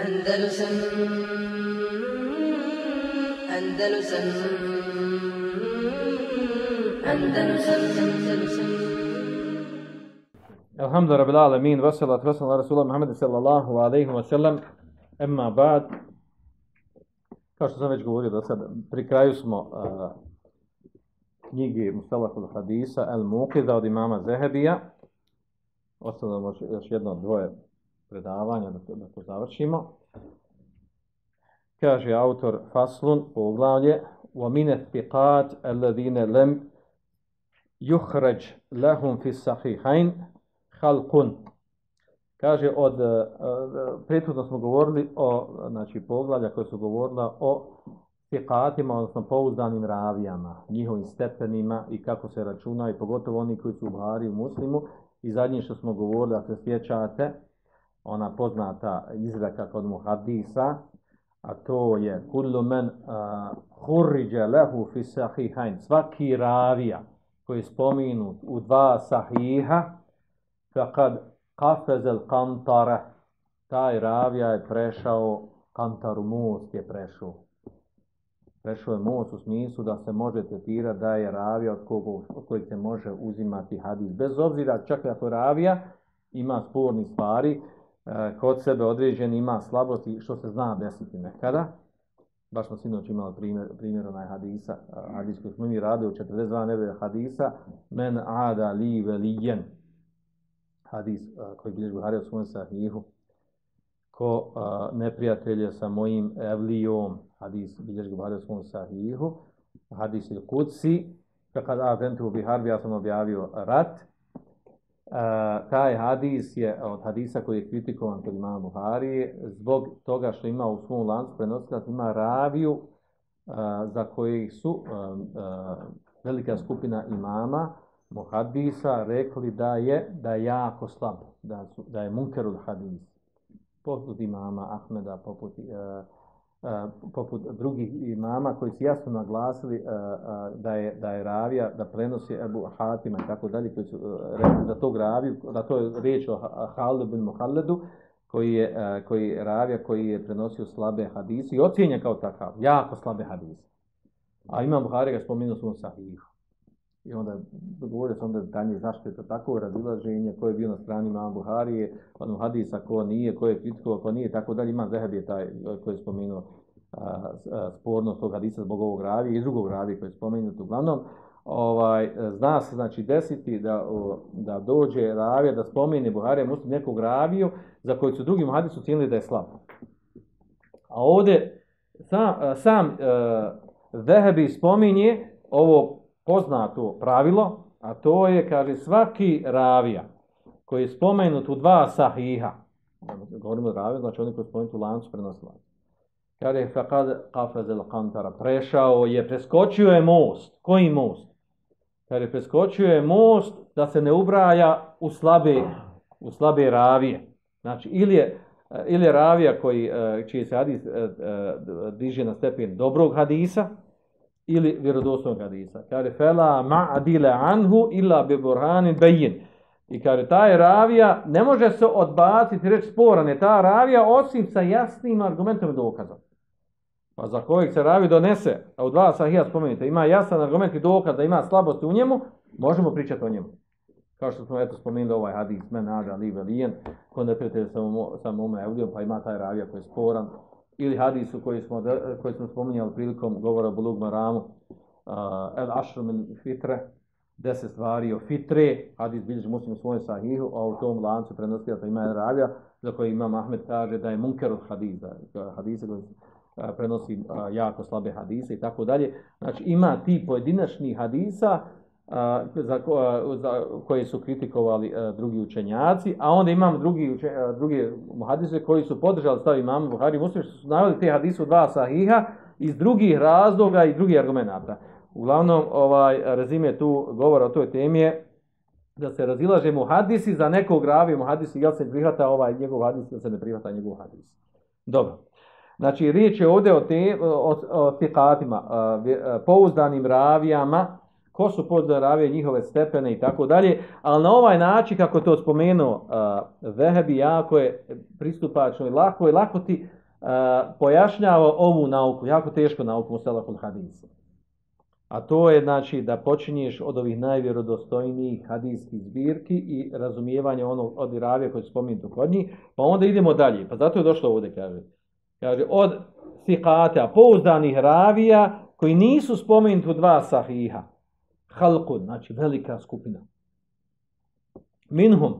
Andalusam Andalusam Andalusam Andalusam Alhamdu rabbil alamin wa salatu wa salam rasulullah Muhammed sallallahu alaihi wa sallam Emma ba'd Kao što sam već govorio do sad pri kraju smo uh, knjigi al-Hadisa al-Muqida od imama Zehebija ostalo još jedno dvoje predavanja da to, da to završimo. Kaže autor Faslun, poglavlje, وَمِنَ الثِّقَاتِ الَّذِينَ لَمْ yukhraj لَهُمْ فِي Kaže, od, eh, prethodno smo govorili o, znači, poglavlja koje su govorila o fiqatima, odnosno pouzdanim ravijama, njihovim stepenima i kako se računa i pogotovo oni koji su u Buhari u muslimu i zadnje što smo govorili, ako se sjećate, ona poznata izreka kod muhadisa, a to je kullu men hurriđe lehu fi sahihain. Svaki ravija koji je spominut u dva sahiha, faqad kafezel kantara, taj ravija je prešao, kantaru most je prešao. Prešao je most u smislu da se može tretirati da je ravija od, kogu, od kojeg se može uzimati hadis. Bez obzira čak ako ravija ima sporni stvari, E, kod sebe određen ima slabosti što se zna desiti nekada. Baš smo sinoć imali primjer, primjer onaj hadisa, e, hadis koji smo mi radili u 42 nebe hadisa, men ada li velijen, hadis e, koji bilježi Buhari u svojom sahihu, ko neprijatelje sa mojim evlijom, hadis bilježi Buhari u svojom sahihu, hadis il kuci, kad u Biharbi ja sam objavio rat, taj hadis je od hadisa koji je kritikovan kod imama Buharije zbog toga što ima u svom lancu prenosila ima raviju za koji su velika skupina imama muhadisa rekli da je da je jako slab, da, da je munkerul hadis. Poput imama Ahmeda, poput poput drugih imama koji su jasno naglasili da je, da je ravija, da prenosi Ebu Hatima i tako dalje, koji su e, rekli za da to je riječ o Haldu bin Muhalledu, koji je, e, koji je ravija, koji je prenosio slabe hadise i ocjenja kao takav, jako slabe hadise. A Imam Buhari ga spomenuo svom sahihu i onda govorio sam onda danje zašto je to tako razilaženje, ko je bio na strani na Buharije, ono hadisa, ko nije, ko je ko nije, tako dalje. Imam Zeheb je taj koji je spomenuo spornost tog hadisa zbog ovog ravi i drugog ravi koji je spomenut. Uglavnom, ovaj, zna se znači desiti da, da dođe ravija, da spomene Buharija muslim nekog raviju za koji su drugim hadisu cijenili da je slab. A ovdje sam, sam e, spominje ovo poznato pravilo, a to je, je svaki ravija koji je spomenut u dva sahiha, govorimo o raviju, znači oni koji je spomenut u lancu prenosila, kaže, fakad kantara, prešao je, preskočio je most. Koji most? je preskočio je most da se ne ubraja u slabe, u slabe ravije. Znači, ili je, ili ravija koji, eh, čiji se hadis eh, eh, diže na stepen dobrog hadisa, ili vjerodostojnog hadisa. Kaže, fela ma'adile anhu illa burhanin bejin. I kaže, taj ravija ne može se odbaciti, reći sporane, je ta ravija, osim sa jasnim argumentom i dokazom. Pa za kojeg se ravi donese, a u dva sahija spomenite, ima jasan argument i dokaz da ima slabosti u njemu, možemo pričati o njemu. Kao što smo eto spomenuli ovaj hadis, men aga li velijen, ko ne samo sa, um, pa ima taj ravija koji je sporan, ili hadisu koji smo, koji smo spominjali prilikom govora o Bulug Maramu, uh, El Ashrum Fitre, deset stvari o Fitre, hadis bilježi muslim u svojem sahihu, a u tom lancu prenosi to ima Ravija, za koji ima Ahmed kaže da je munker od hadisa, koji prenosi jako slabe hadise i tako dalje. Znači ima ti pojedinačni hadisa za, koje su kritikovali e, drugi učenjaci, a onda imam drugi, e, drugi koji su podržali stav imam Buhari Muslim, što su navjeli te hadise dva sahiha iz drugih razloga i drugih argumenata. Uglavnom, ovaj, rezime tu govora o toj temi je da se razilaže mu hadisi, za nekog ravi mu hadisi, jel se prihvata ovaj njegov hadis, jel se ne prihvata njegov hadis. Dobro. Znači, riječ je ovdje o, te, o, o, o pouzdanim ravijama, ko su ravije, njihove stepene i tako dalje, ali na ovaj način, kako je to spomenuo Vehebi, jako je pristupačno i lako, i lako ti pojašnjava ovu nauku, jako tešku nauku u Selahul Hadisu. A to je znači da počinješ od ovih najvjerodostojnijih hadijskih zbirki i razumijevanja onog od Iravije koji je u kod njih, pa onda idemo dalje. Pa zato je došlo ovdje, kaže. Kaže, od sikata, pouzdanih ravija koji nisu spomenuti u dva sahiha halkun, znači velika skupina. Minhum,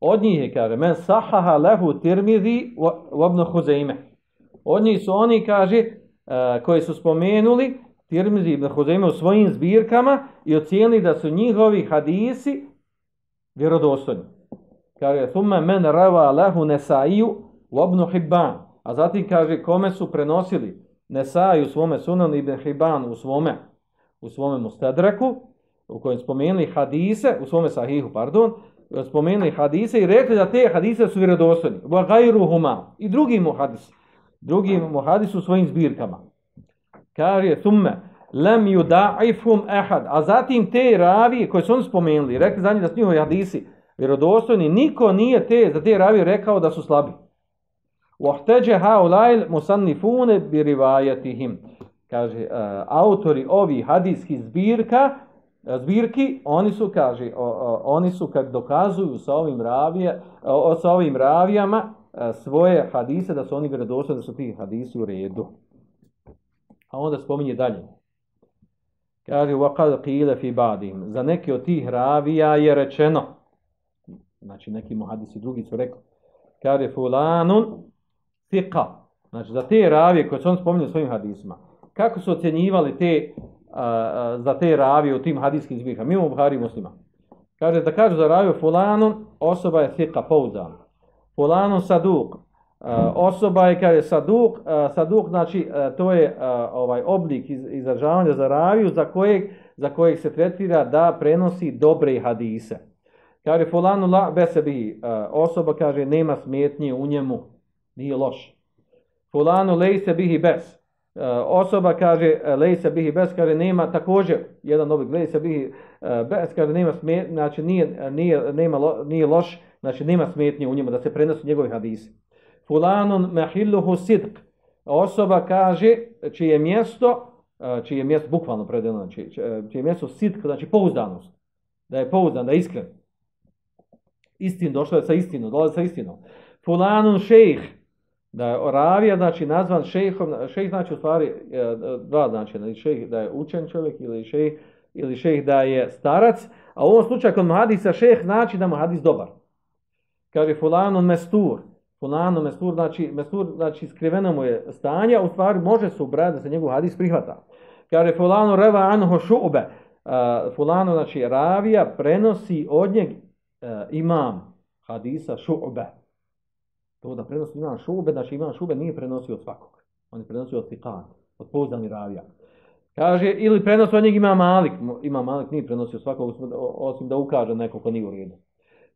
od njih je, kaže, men sahaha lehu tirmidhi obno huzeime. Od njih su oni, kaže, e, koji su spomenuli, Tirmizi ibn Huzeime u svojim zbirkama i ocijenili da su njihovi hadisi vjerodostojni. Kaže, thumme men rava lehu nesaiju obnu hibban. A zatim kaže, kome su prenosili nesaju u svome sunanu ibn Hibban u svome, u svome mustadreku, u kojem spomenuli hadise, u svome sahihu, pardon, spomenuli hadise i rekli da te hadise su vjerodostojni. huma i drugi mu hadis. Drugi hadis u svojim zbirkama. Kaže, thumme, lem da'ifum ahad. A zatim te ravi koje su oni spomenuli, rekli za njih da su njihovi hadisi vjerodostojni, niko nije te, za te ravi rekao da su slabi. Uhteđe haulail musannifune birivajatihim. Kaže, eh, autori ovi hadijskih zbirka zbirki, oni su, kaže, oni su kad dokazuju sa ovim, ravije, sa ovim ravijama e, svoje hadise, da su oni vjerodostojni, da su ti hadisi u redu. A onda spominje dalje. Kaže, وَقَدْ قِيلَ fi بَعْدِهِمْ Za neke od tih ravija je rečeno, znači neki hadisi drugi su rekli, kaže, fulanun thiqa. Znači, za te ravije koje su on spominje svojim hadisima, kako su ocjenjivali te za te ravi u tim hadijskim zbirkama. Mimo Buhari muslima. Kaže da kažu za ravi osoba je thika, pouzdan. Fulanun saduk, osoba je kaže saduk, saduk znači to je ovaj oblik izražavanja za raviju za kojeg, za kojeg se tretira da prenosi dobre hadise. Kaže fulanu la besebi, osoba kaže nema smetnje u njemu, nije loš. Fulanu lej se bihi bes, E, osoba kaže e, lejsa bihi bez, nema također jedan oblik lejsa bihi e, bez, nema smet, znači nije, nije, nema, nije loš, znači nema smetnje u njemu da se prenosi njegovi hadisi. Fulanun mahilluhu sidq. Osoba kaže čije mjesto, čije mjesto bukvalno predano, znači čije mjesto sidq, znači pouzdanost. Da je pouzdan, da je iskren. Istin došao je sa istinom, dolazi sa istinom. Fulanun šejh, da ravija znači nazvan šejhom, šejh znači u stvari e, dva znači, ili znači šejh da je učen čovjek ili šejh ili šejh da je starac, a u ovom slučaju kod hadisa šejh znači da mu hadis dobar. Kaže fulano mestur, fulano mestur znači, mestur znači skriveno mu je stanje, u stvari može se ubrati da se njegov hadis prihvata. Kaže fulano reva anho šube, fulano znači ravija prenosi od njeg e, imam hadisa šube. To da prenosi Imam Šube, znači Imam Šube nije prenosio od svakog. On je prenosio od Fikan, od pouzdanih ravija. Kaže, ili prenos od njeg ima Malik. Ima Malik nije prenosio svakog, osim da ukaže neko ko nije u redu.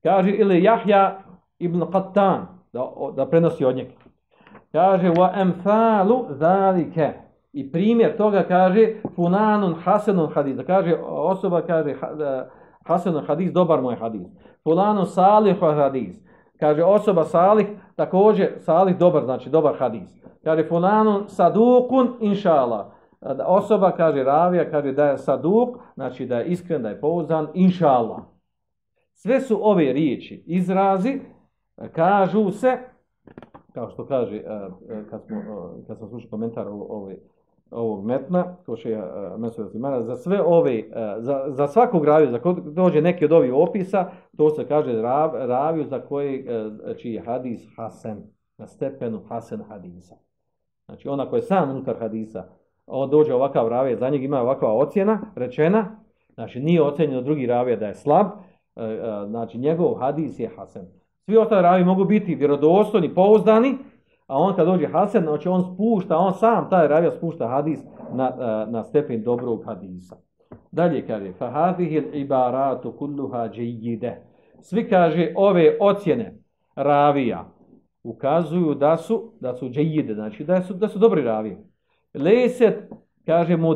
Kaže, ili Jahja ibn Qattan, da, da prenosi od njega. Kaže, wa emthalu zalike. I primjer toga kaže, funanun hasenun hadis. kaže, osoba kaže, hasenun hadis, dobar moj hadis. salih salihu hadis. Kaže osoba salih, također salih dobar, znači dobar hadis. Kaže fulanu sadukun inšala. Osoba, kaže ravija, kaže da je saduk, znači da je iskren, da je pouzan, inšala. Sve su ove riječi, izrazi, kažu se, kao što kaže, e, e, kad, smo, e, kad sam slušali komentar ove, ovog metna, je mesovacimara, za sve ove, e, za, za svaku raviju, za kod dođe neki od ovih opisa, to se kaže raviju za koji, e, čiji je hadis hasen, na stepenu hasen hadisa. Znači ona koja je sam unutar hadisa, on dođe ovakav ravija, za njeg ima ovakva ocjena, rečena, znači nije ocjenjeno drugi ravija da je slab, e, znači njegov hadis je hasen. Svi ostali ravi mogu biti vjerodostojni, pouzdani, a on kad dođe Hasan, znači on spušta, on sam taj ravija spušta hadis na, e, na stepen dobrog hadisa. Dalje kaže, fahadihil ibaratu kulluha džijide. Svi kaže, ove ocjene ravija ukazuju da su, da su znači da su, da su dobri ravije. Leset, kaže mu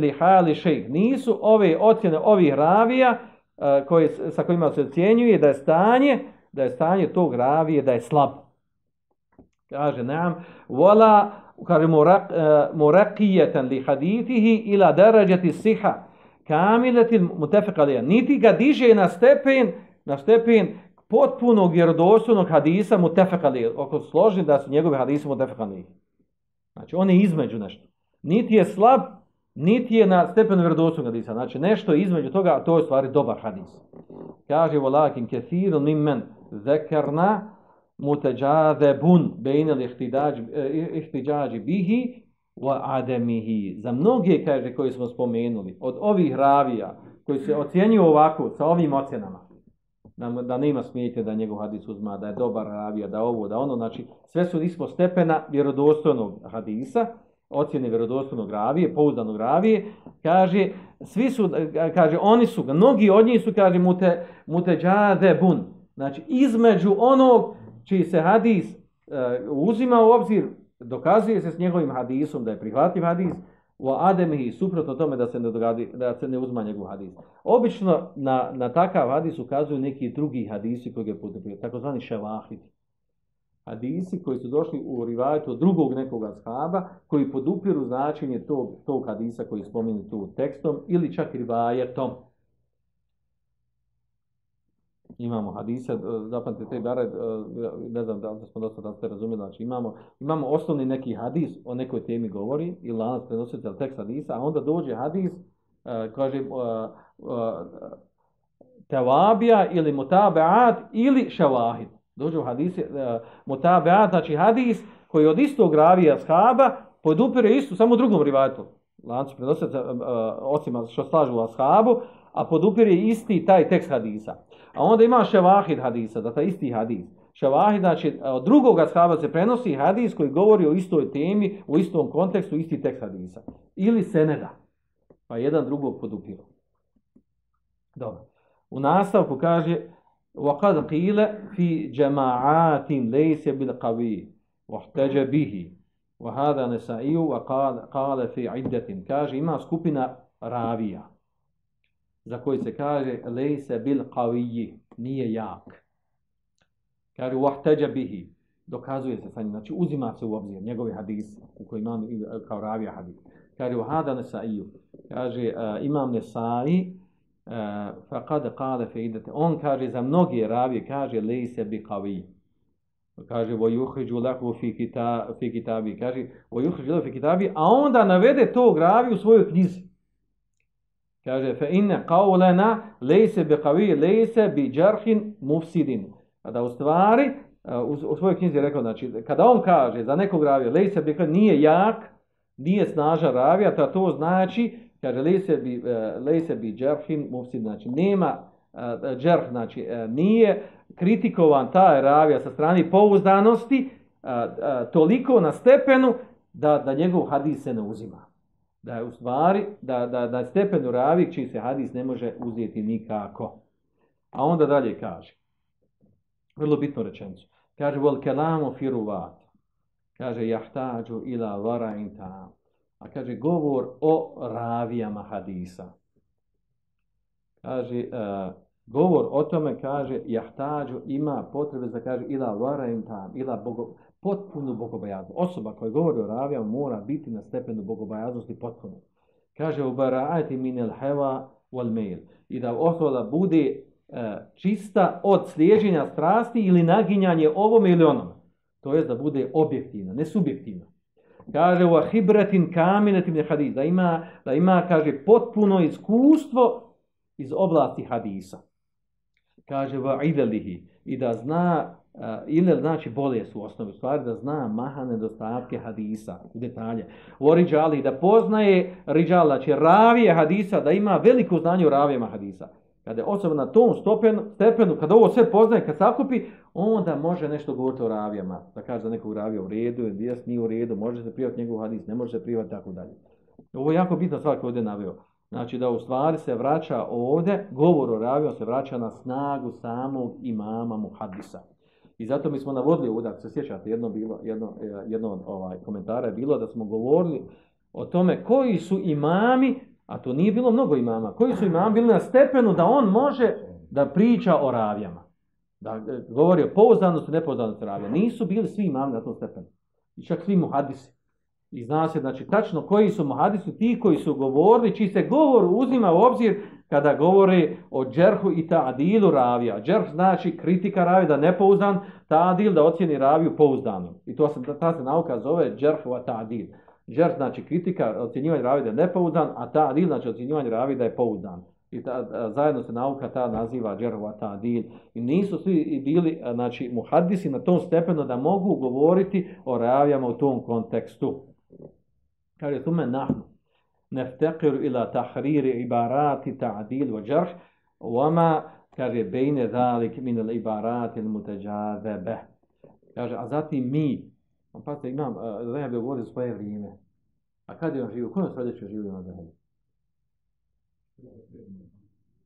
li hali Nisu ove ocjene ovih ravija e, koje, sa kojima se ocjenjuje da je stanje, da je stanje tog ravija da je slab Kaže, nam, vola, kaže, murakijetan e, li haditihi ila darađati siha, kamileti mutefekalija. Niti ga diže na stepen, na stepen potpunog vjerodostojnog hadisa mutefekalija. Oko složni da su njegove hadise mutefekalija. Znači, on je između nešto. Niti je slab, niti je na stepenu vjerodostojnog hadisa. Znači, nešto između toga, a to je stvari dobar hadis. Kaže, volakin, kethirun mimmen zekerna, mutajadabun bun al bihi wa ademihi. Za mnoge, kaže, koje smo spomenuli, od ovih ravija, koji se ocjenjuju ovako, sa ovim ocjenama, da, da nema smijete da njegov hadis uzma, da je dobar ravija, da ovo, da ono, znači sve su ispod stepena vjerodostojnog hadisa, ocjene vjerodostojnog ravije, pouzdanog ravije, kaže, svi su, kaže, oni su, mnogi od njih su, kaže, mute, muteđade bun, znači između onog čiji se hadis e, uzima u obzir, dokazuje se s njegovim hadisom da je prihvatljiv hadis, u ademihi suprotno tome da se ne, dogadi, da se ne uzma njegov hadis. Obično na, na takav hadis ukazuju neki drugi hadisi koji je potrebio, takozvani ševahidi. Hadisi koji su došli u od drugog nekoga ashaba koji podupiru značenje tog, tog hadisa koji je spomenut tu tekstom ili čak rivajetom imamo hadise, e, zapamtite te bare, e, ne znam da li smo dosta da razumjeli, znači imamo, imamo osnovni neki hadis o nekoj temi govori i lanac prenositelj tekst hadisa, a onda dođe hadis, e, kaže tevabija ili mutabeat ili Dođe Dođu hadisi, mutabeat, znači hadis koji od istog gravija shaba podupire istu, samo drugom rivatu. lanci prenositelj, osim što slažu u ashabu, a podupire isti taj tekst hadisa. A onda ima ševahid hadisa, da taj isti hadis. Ševahid, znači od drugog se prenosi hadis koji govori o istoj temi, u istom kontekstu, isti tekst hadisa. Ili seneda. Pa jedan drugog podupirao Dobro. U nastavku kaže وَقَدْ قِيلَ فِي جَمَاعَاتٍ لَيْسَ بِالْقَوِي وَحْتَجَ بِهِ وَهَذَا sa وَقَالَ قال فِي عِدَّةٍ Kaže, ima skupina ravija za koji se kaže lejse bil qaviji, nije jak. Kaže wahtađa bihi, dokazuje se sa znači uzima se u obzir njegovi hadis u kojima kao ravija hadis. Kaže u nesaiju, kaže imam nesai, e, faqad qada fe idete. On kaže za mnogi ravije, kaže lejse bi qaviji. Kaže, vo juhriđu lahu fi, fi kitabi. Kaže, vo juhriđu fi kitabi, a onda navede to gravi u svojoj knjizi. Kaže, fe inne kaulena lejse bi kavi lejse bi džarhin mufsidin. Kada u stvari, eh, u, svojoj knjizi je rekao, znači, kada on kaže za nekog ravija, lejse bi nije jak, nije snažan ravija, to, to znači, kaže, lejse bi, eh, lejse bi džarhin mufsidin, znači, nema eh, jarh znači, nije kritikovan taj ravija sa strane pouzdanosti, toliko na stepenu da, da njegov hadis se ne uzima da je u stvari, da, da, da stepen ravi čiji se hadis ne može uzeti nikako. A onda dalje kaže, vrlo bitno rečenicu, kaže, vol kelamu firuvat, kaže, jahtađu ila vara inta. A kaže, govor o ravijama hadisa. Kaže, e, govor o tome, kaže, jahtađu ima potrebe za, kaže, ila vara inta, ila bogo, potpunu bogobojaznost. Osoba koja govori o ravija mora biti na stepenu bogobojaznosti potpuno. Kaže u barajati minel heva wal mail. I da osoba bude e, čista od sliježenja strasti ili naginjanje ovome ili onome. To je da bude objektivna, ne subjektivna. Kaže u ahibratin kaminetim hadis, da ima, ima, kaže, potpuno iskustvo iz oblasti hadisa. Kaže va idelihi i da zna E, Ili znači bolje su u osnovi stvari, da zna maha nedostatke hadisa, detalje. u da poznaje riđala, znači ravije hadisa, da ima veliko znanje o ravijama hadisa. Kada je osoba na tom stepenu, kada ovo sve poznaje, kad sakupi, onda može nešto govoriti o ravijama. Da kaže da nekog ravija u redu, je nije u redu, može se prijavati njegov hadis, ne može se prijavati, tako dalje. Ovo je jako bitna stvar koju ovdje naveo. Znači da u stvari se vraća ovdje, govor o ravijama se vraća na snagu samog imama Hadisa. I zato mi smo navodili ovdje, ako se sjećate, jedno, bilo, jedno, e, jedno ovaj, komentara je bilo da smo govorili o tome koji su imami, a to nije bilo mnogo imama, koji su imami bili na stepenu da on može da priča o ravijama. Da e, govori o pouzdanosti i nepouzdanosti ravija. Nisu bili svi imami na tom stepenu. I čak svi muhadisi. I zna se, znači, tačno koji su muhadisi ti koji su govorili, čiji se govor uzima u obzir kada govori o džerhu i ta adilu ravija. Džerh znači kritika ravija da nepouzdan, adil da ocjeni raviju pouzdanom. I to se, ta se nauka zove džerhu a ta'dil. Džerh znači kritika, ocjenjivanje ravija da je nepouzdan, a ta'dil znači ocjenjivanje ravija da je pouzdan. I ta, zajedno se nauka ta naziva džerhu a ta'dil. I nisu svi bili znači, muhaddisi na tom stepenu da mogu govoriti o ravijama u tom kontekstu. Kaže, me nahnu. نفتقر إلى تحرير عبارات تعديل وجرح وما كان بين ذلك من العبارات المتجاذبة كاج أزاتي مي فاست إمام ذهب يقول صغير ريمة أكاد يوم شيء يكون سعيد شيء يوم ذهب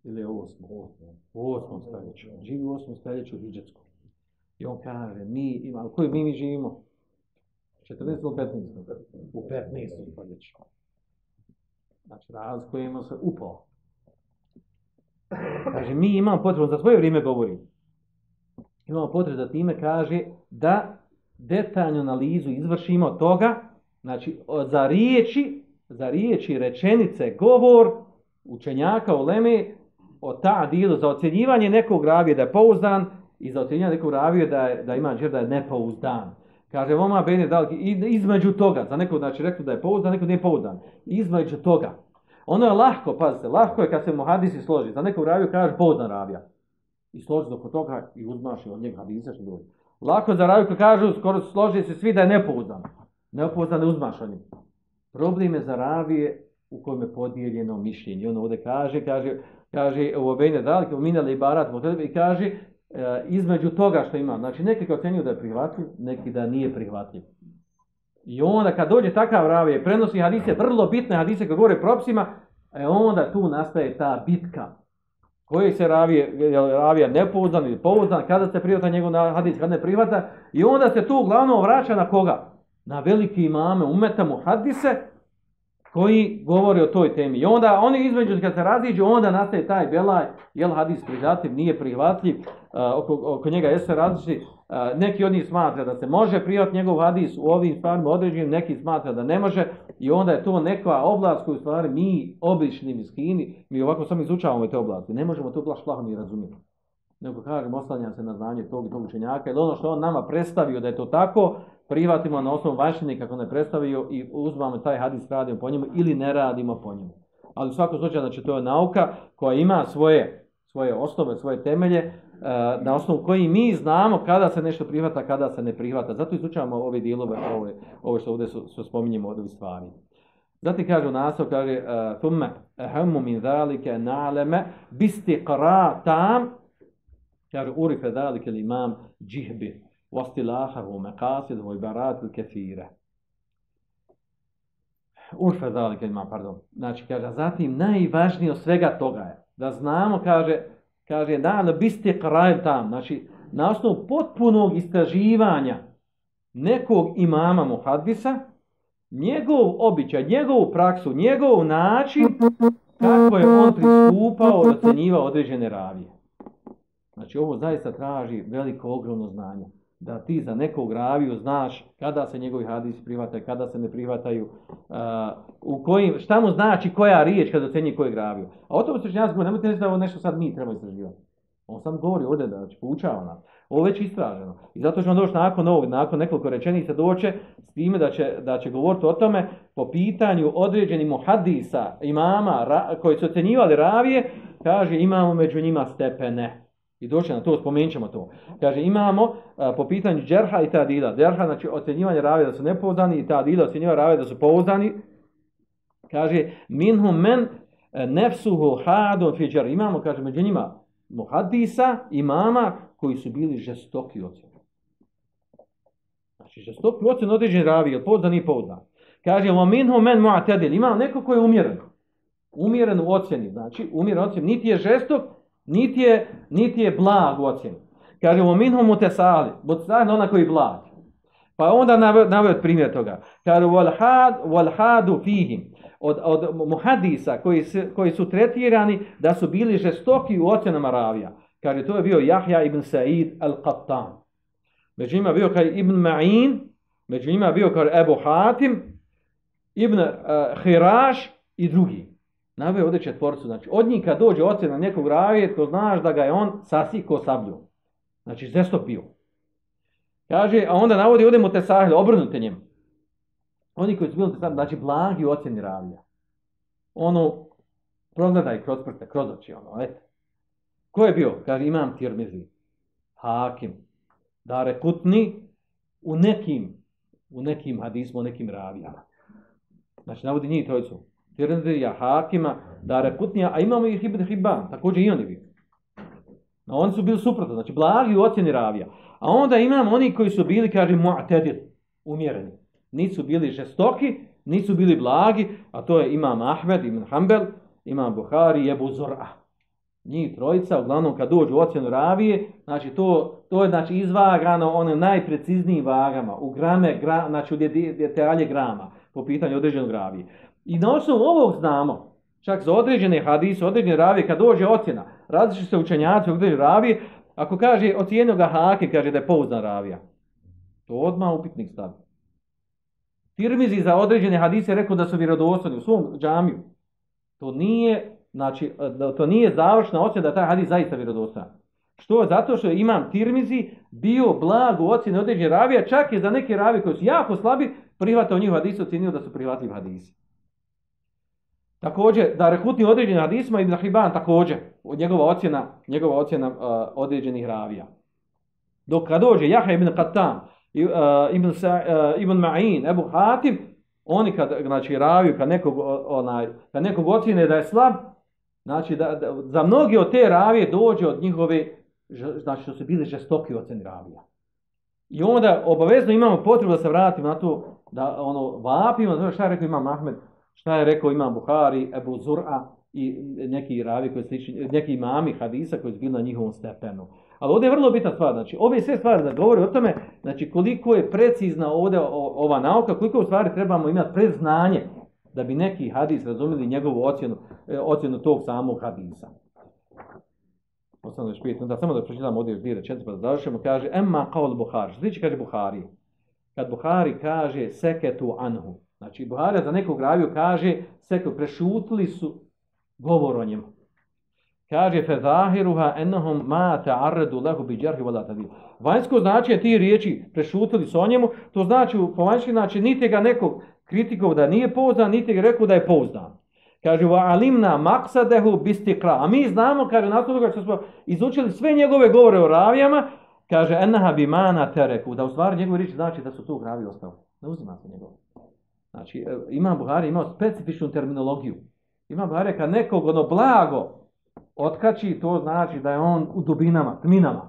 إلي osmo, u osmom stoljeću. Živi u osmom stoljeću u Hidžetsku. I on kaže, mi ima, u مي mi mi 14. u 15. U 15. stoljeću. Znači, razlikujemo se upo. Kaže, mi imamo potrebu, za svoje vrijeme govorim, imamo potrebu da time kaže da detaljnu analizu izvršimo toga, znači za riječi, za riječi, rečenice, govor učenjaka u Leme o ta dilu za ocjenjivanje nekog ravije da je pouzdan i za ocjenjivanje nekog ravije da, je, da ima da je nepouzdan. Kaže, voma bene dal, između toga, za neko znači rekli da je pouzdan, neko nije pouzdan. Između toga. Ono je lahko, pazite, lahko je kad se muhadisi složi. Za neko raviju kaže pouzdan ravija. I složi oko toga i uzmaš od njega hadisa što dođe. Lako za raviju kažu, skoro složi se svi da je nepouzdan. Nepouzdan ne uzmaš o Problem je za ravije u kojem je podijeljeno mišljenje. ono ovdje kaže, kaže, kaže, u obejne dalike, u minali barat, i kaže, E, između toga što ima. Znači, neki kao teniju da je prihvatljiv, neki da nije prihvatljiv. I onda kad dođe takav ravije, prenosi hadise, vrlo bitne hadise kad govore propisima, e onda tu nastaje ta bitka. Koji se ravije, je ravija nepouzdan ili pouzdan, kada se prihvata njegov hadis, kada ne prihvata. I onda se tu uglavnom vraća na koga? Na veliki imame, umetamo hadise koji govori o toj temi. I onda oni između kad se raziđu, onda nastaje taj belaj, jel hadis prihvatljiv, nije prihvatljiv, e, oko, njega jeste različiti. E, neki od njih smatra da se može prihvat njegov hadis u ovim stvarima određenim, neki smatra da ne može i onda je to neka oblast koju stvari mi obični miskini, mi ovako sami izučavamo te oblasti, ne možemo to plaš plaho ni razumjeti. Nego kažem, oslanjam se na znanje tog i tog učenjaka, jer ono što on nama predstavio da je to tako, prihvatimo na osnovu vašine kako ne predstavio i uzmamo taj hadis, radimo po njemu ili ne radimo po njemu. Ali u svakom slučaju, znači to je nauka koja ima svoje, svoje osnove, svoje temelje, e, na osnovu koji mi znamo kada se nešto prihvata, kada se ne prihvata. Zato izučavamo ove dijelove, ove, ove što ovdje su, spominjemo od ovih stvari. Zatim kaže naslov, kaže ثُمَّ e, min مِنْ ذَلِكَ بِسْتِقْرَا tam, Kaže, urife zalike li imam džihbi. واصطلاحه مقاصد وعبارات kathira. Urfe zalike imam, pardon. Znači, kaže, zatim najvažnije od svega toga je da znamo, kaže, kaže, da, biste tam. Znači, na osnovu potpunog istraživanja nekog imama hadbisa, njegov običaj, njegovu praksu, njegov način kako je on pristupao i ocenjivao određene ravije. Znači ovo zaista traži veliko ogromno znanje da ti za nekog raviju znaš kada se njegovi hadis prihvataju, kada se ne prihvataju, u kojim, šta mu znači koja riječ kada ocjenjuje koji raviju. A o tome se ja nemojte reći da ovo nešto sad mi treba istraživati. On sam govori ovdje da znači, poučava nas. Ovo je već istraženo. I zato ćemo doći nakon ovog, nakon nekoliko rečenica doće s time da će, da će govoriti o tome po pitanju određenih hadisa imama ra, koji su ocjenjivali ravije, kaže imamo među njima stepene. I doći na to, spomenut ćemo to. Kaže, imamo a, po pitanju džerha i tadila. Džerha, znači ocjenjivanje rave da su nepouzdani i tadila ocjenjivanje rave da su pouzdani. Kaže, minhum men e, nefsuhu hadon fi džer. Imamo, kaže, među njima muhadisa, mama koji su bili žestoki ocjeni. Znači, žestoki ocjeni određeni ravi, je pouzdan i pouzdan. Kaže, wa minhum men muatadil. Imamo neko koji je umjeren. Umjeren u ocjeni, znači, umjeren u ocjeni. Niti je žestok, niti je, niti je blag ocjen. Kažemo, minhum mutesali, butsali, onako koji blag. Pa onda naveo primjer toga. Kažu, walhad, walhadu fihim. Od, od muhadisa koji, koji su tretirani da su bili žestoki u ocjenama ravija. Kaže, to je bio Jahja ibn Sa'id al-Qattan. Među njima bio kaj ibn Ma'in, među njima bio kaj Ebu Hatim, ibn uh, Hiraš i drugi. Naveo ovdje četvorcu. Znači, od njih kad dođe ocjena nekog ravije, to znaš da ga je on sasiko sabljom. Znači, zestopio. Kaže, a onda navodi ovdje mu te sahli, obrnute njemu. Oni koji su bili te znači, blagi ocjeni ravlja. Ono, progledaj kroz prste, kroz oči, ono, eto. Ko je bio? Kaže, imam tirmizi. Hakim. Dare kutni u nekim, u nekim hadismu, u nekim ravijama. Znači, navodi njih trojicu. Tirmizija, Hakima, Dara Kutnija, a imamo i Ibn Hibban, također i oni bi. No, oni su bili suprotno, znači blagi u ocjeni ravija. A onda imamo oni koji su bili, kaže, mu'tedil, umjereni. Nisu bili žestoki, nisu bili blagi, a to je imam Ahmed, imam Hanbel, imam Buhari, je Zor'a. Njih trojica, uglavnom kad dođu u ocjenu ravije, znači to, to je znači, izvagano onim najpreciznijim vagama, u grame, gra, znači u detalje grama, po pitanju određenog ravije. I na osnovu ovog znamo, čak za određene hadise, određene ravije, kad dođe ocjena, različiti se učenjaci određene ravi ako kaže ocijenio ga hake, kaže da je pouzdan ravija. To odmah upitnik stavi. Tirmizi za određene hadise rekao da su vjerodostojni u svom džamiju. To nije, znači, to nije završna ocjena da je taj hadis zaista vjerodostojan. Što? Zato što imam Tirmizi bio blag u ocjeni određenih ravija, čak i za neke ravije koji su jako slabi, prihvatao njih hadise, ocjenio da su prihvatljivi hadisi. Također, da rekutni određeni hadisma i Hiban također, njegova ocjena, njegova ocjena uh, određenih ravija. Dok kad dođe Jaha ibn Katam, e, ibn, e, ibn Ma'in, Ebu Hatim, oni kad, znači, raviju, kad nekog, onaj, nekog ocjene da je slab, znači, da, za mnogi od te ravije dođe od njihove, znači, što su bili žestoki ocjeni ravija. I onda obavezno imamo potrebu da se vratimo na to, da ono vapimo, znači šta je rekao Imam Ahmed, Šta je rekao Imam Buhari, Ebu Zur'a i neki ravi koji slični, neki imami hadisa koji su bili na njihovom stepenu. Ali ovdje je vrlo bitna stvar, znači ove sve stvari da o tome, znači koliko je precizna ovdje ova nauka, koliko u stvari trebamo imati preznanje da bi neki hadis razumjeli njegovu ocjenu, e, ocjenu tog samog hadisa. Osnovno još da samo da pročitam ovdje dvije rečenice pa da završimo, kaže Emma kao Buhari, što kaže Buhari, kad Buhari kaže seketu anhu, Znači, Buharija za nekog raviju kaže, seko, prešutili su govor o njemu. Kaže, zahiruha ennahum ma ta'arredu lehu bi džerhi Vanjsko znači, ti riječi prešutili su o njemu, to znači, po vanjski znači, niti ga nekog kritikov da nije pouzdan, niti ga rekao da je pouzdan. Kaže, wa alimna maksadehu bistikra. A mi znamo, kaže, nakon toga što smo izučili sve njegove govore o ravijama, kaže, bi mana tereku, da u stvari njegove riječi znači da su tu ravi ostali. Ne uzimate njegove. Znači, e, ima Buhari imao specifičnu terminologiju. Imam Buhari kad nekog ono blago otkači, to znači da je on u dubinama, tminama.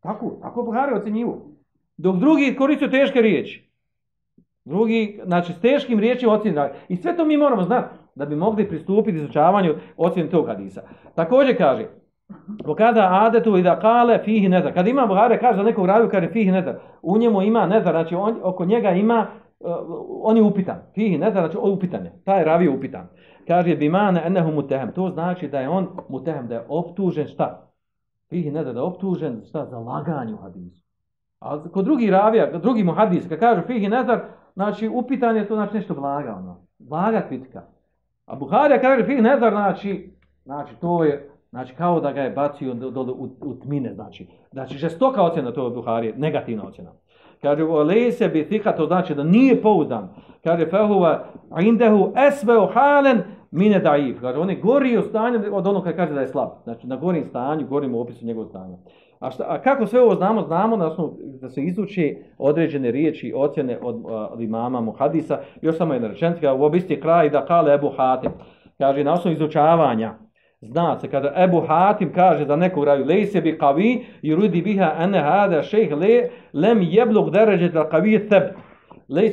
Tako, tako Buhari ocjenjivo. Dok drugi koristio teške riječi. Drugi, znači s teškim riječima ocjenjiva I sve to mi moramo znati da bi mogli pristupiti izučavanju ocjenja tog hadisa. Također kaže, kada adetu i da kale fihi nezar. Kad ima Buhari kaže za nekog je kaže fihi nezar. U njemu ima nezar, znači on, oko njega ima E, on je upitan. Fihi ne zna, znači upitan je. Taj ravi je upitan. Kaže bimane enehu mutehem. To znači da je on mutehem, da je optužen šta? Fihi ne da je optužen šta za laganje u hadisu. A kod drugi ravija, drugi mu hadis, kad kaže fihi ne znači upitan je to znači nešto blaga. Ono. Blaga pitka. A Buharija kaže fihi ne znači, znači to je Znači, kao da ga je bacio dole u, u, tmine, znači. Znači, žestoka ocjena to je Buharije, negativna ocjena. Kaže, u bi tika, to znači da nije poudan Kaže, fehuva indehu esve halen mine daif. Kaže, on je gori u stanju od onog kada kaže da je slab. Znači, na gorim stanju, gorim u opisu njegovog stanja. A, šta, a kako sve ovo znamo? Znamo da, su, da se izuči određene riječi, ocjene od, od imama Muhadisa. Još samo jedna rečenica, u obisti kraj da kale Ebu Hatim. Kaže, na osnovu izučavanja, Zna se, kada Ebu Hatim kaže da nekog raju, lej bi kavi i rudi biha ene hada šejh le, lem jeblog deređe da kavi teb. Lej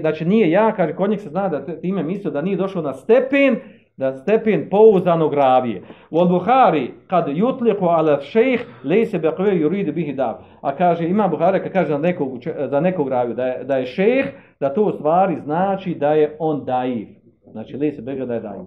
znači nije ja, kaže, kod njih se zna da time mislio da nije došao na stepen, da stepen pouzanog ravije. U Al-Buhari, kad jutliku ala šejh, lej se i juridi bihi dav. A kaže, ima Buhari kad kaže da nekog, za da je, da šejh, da to u stvari znači da je on daiv. Znači, lej se da je daiv.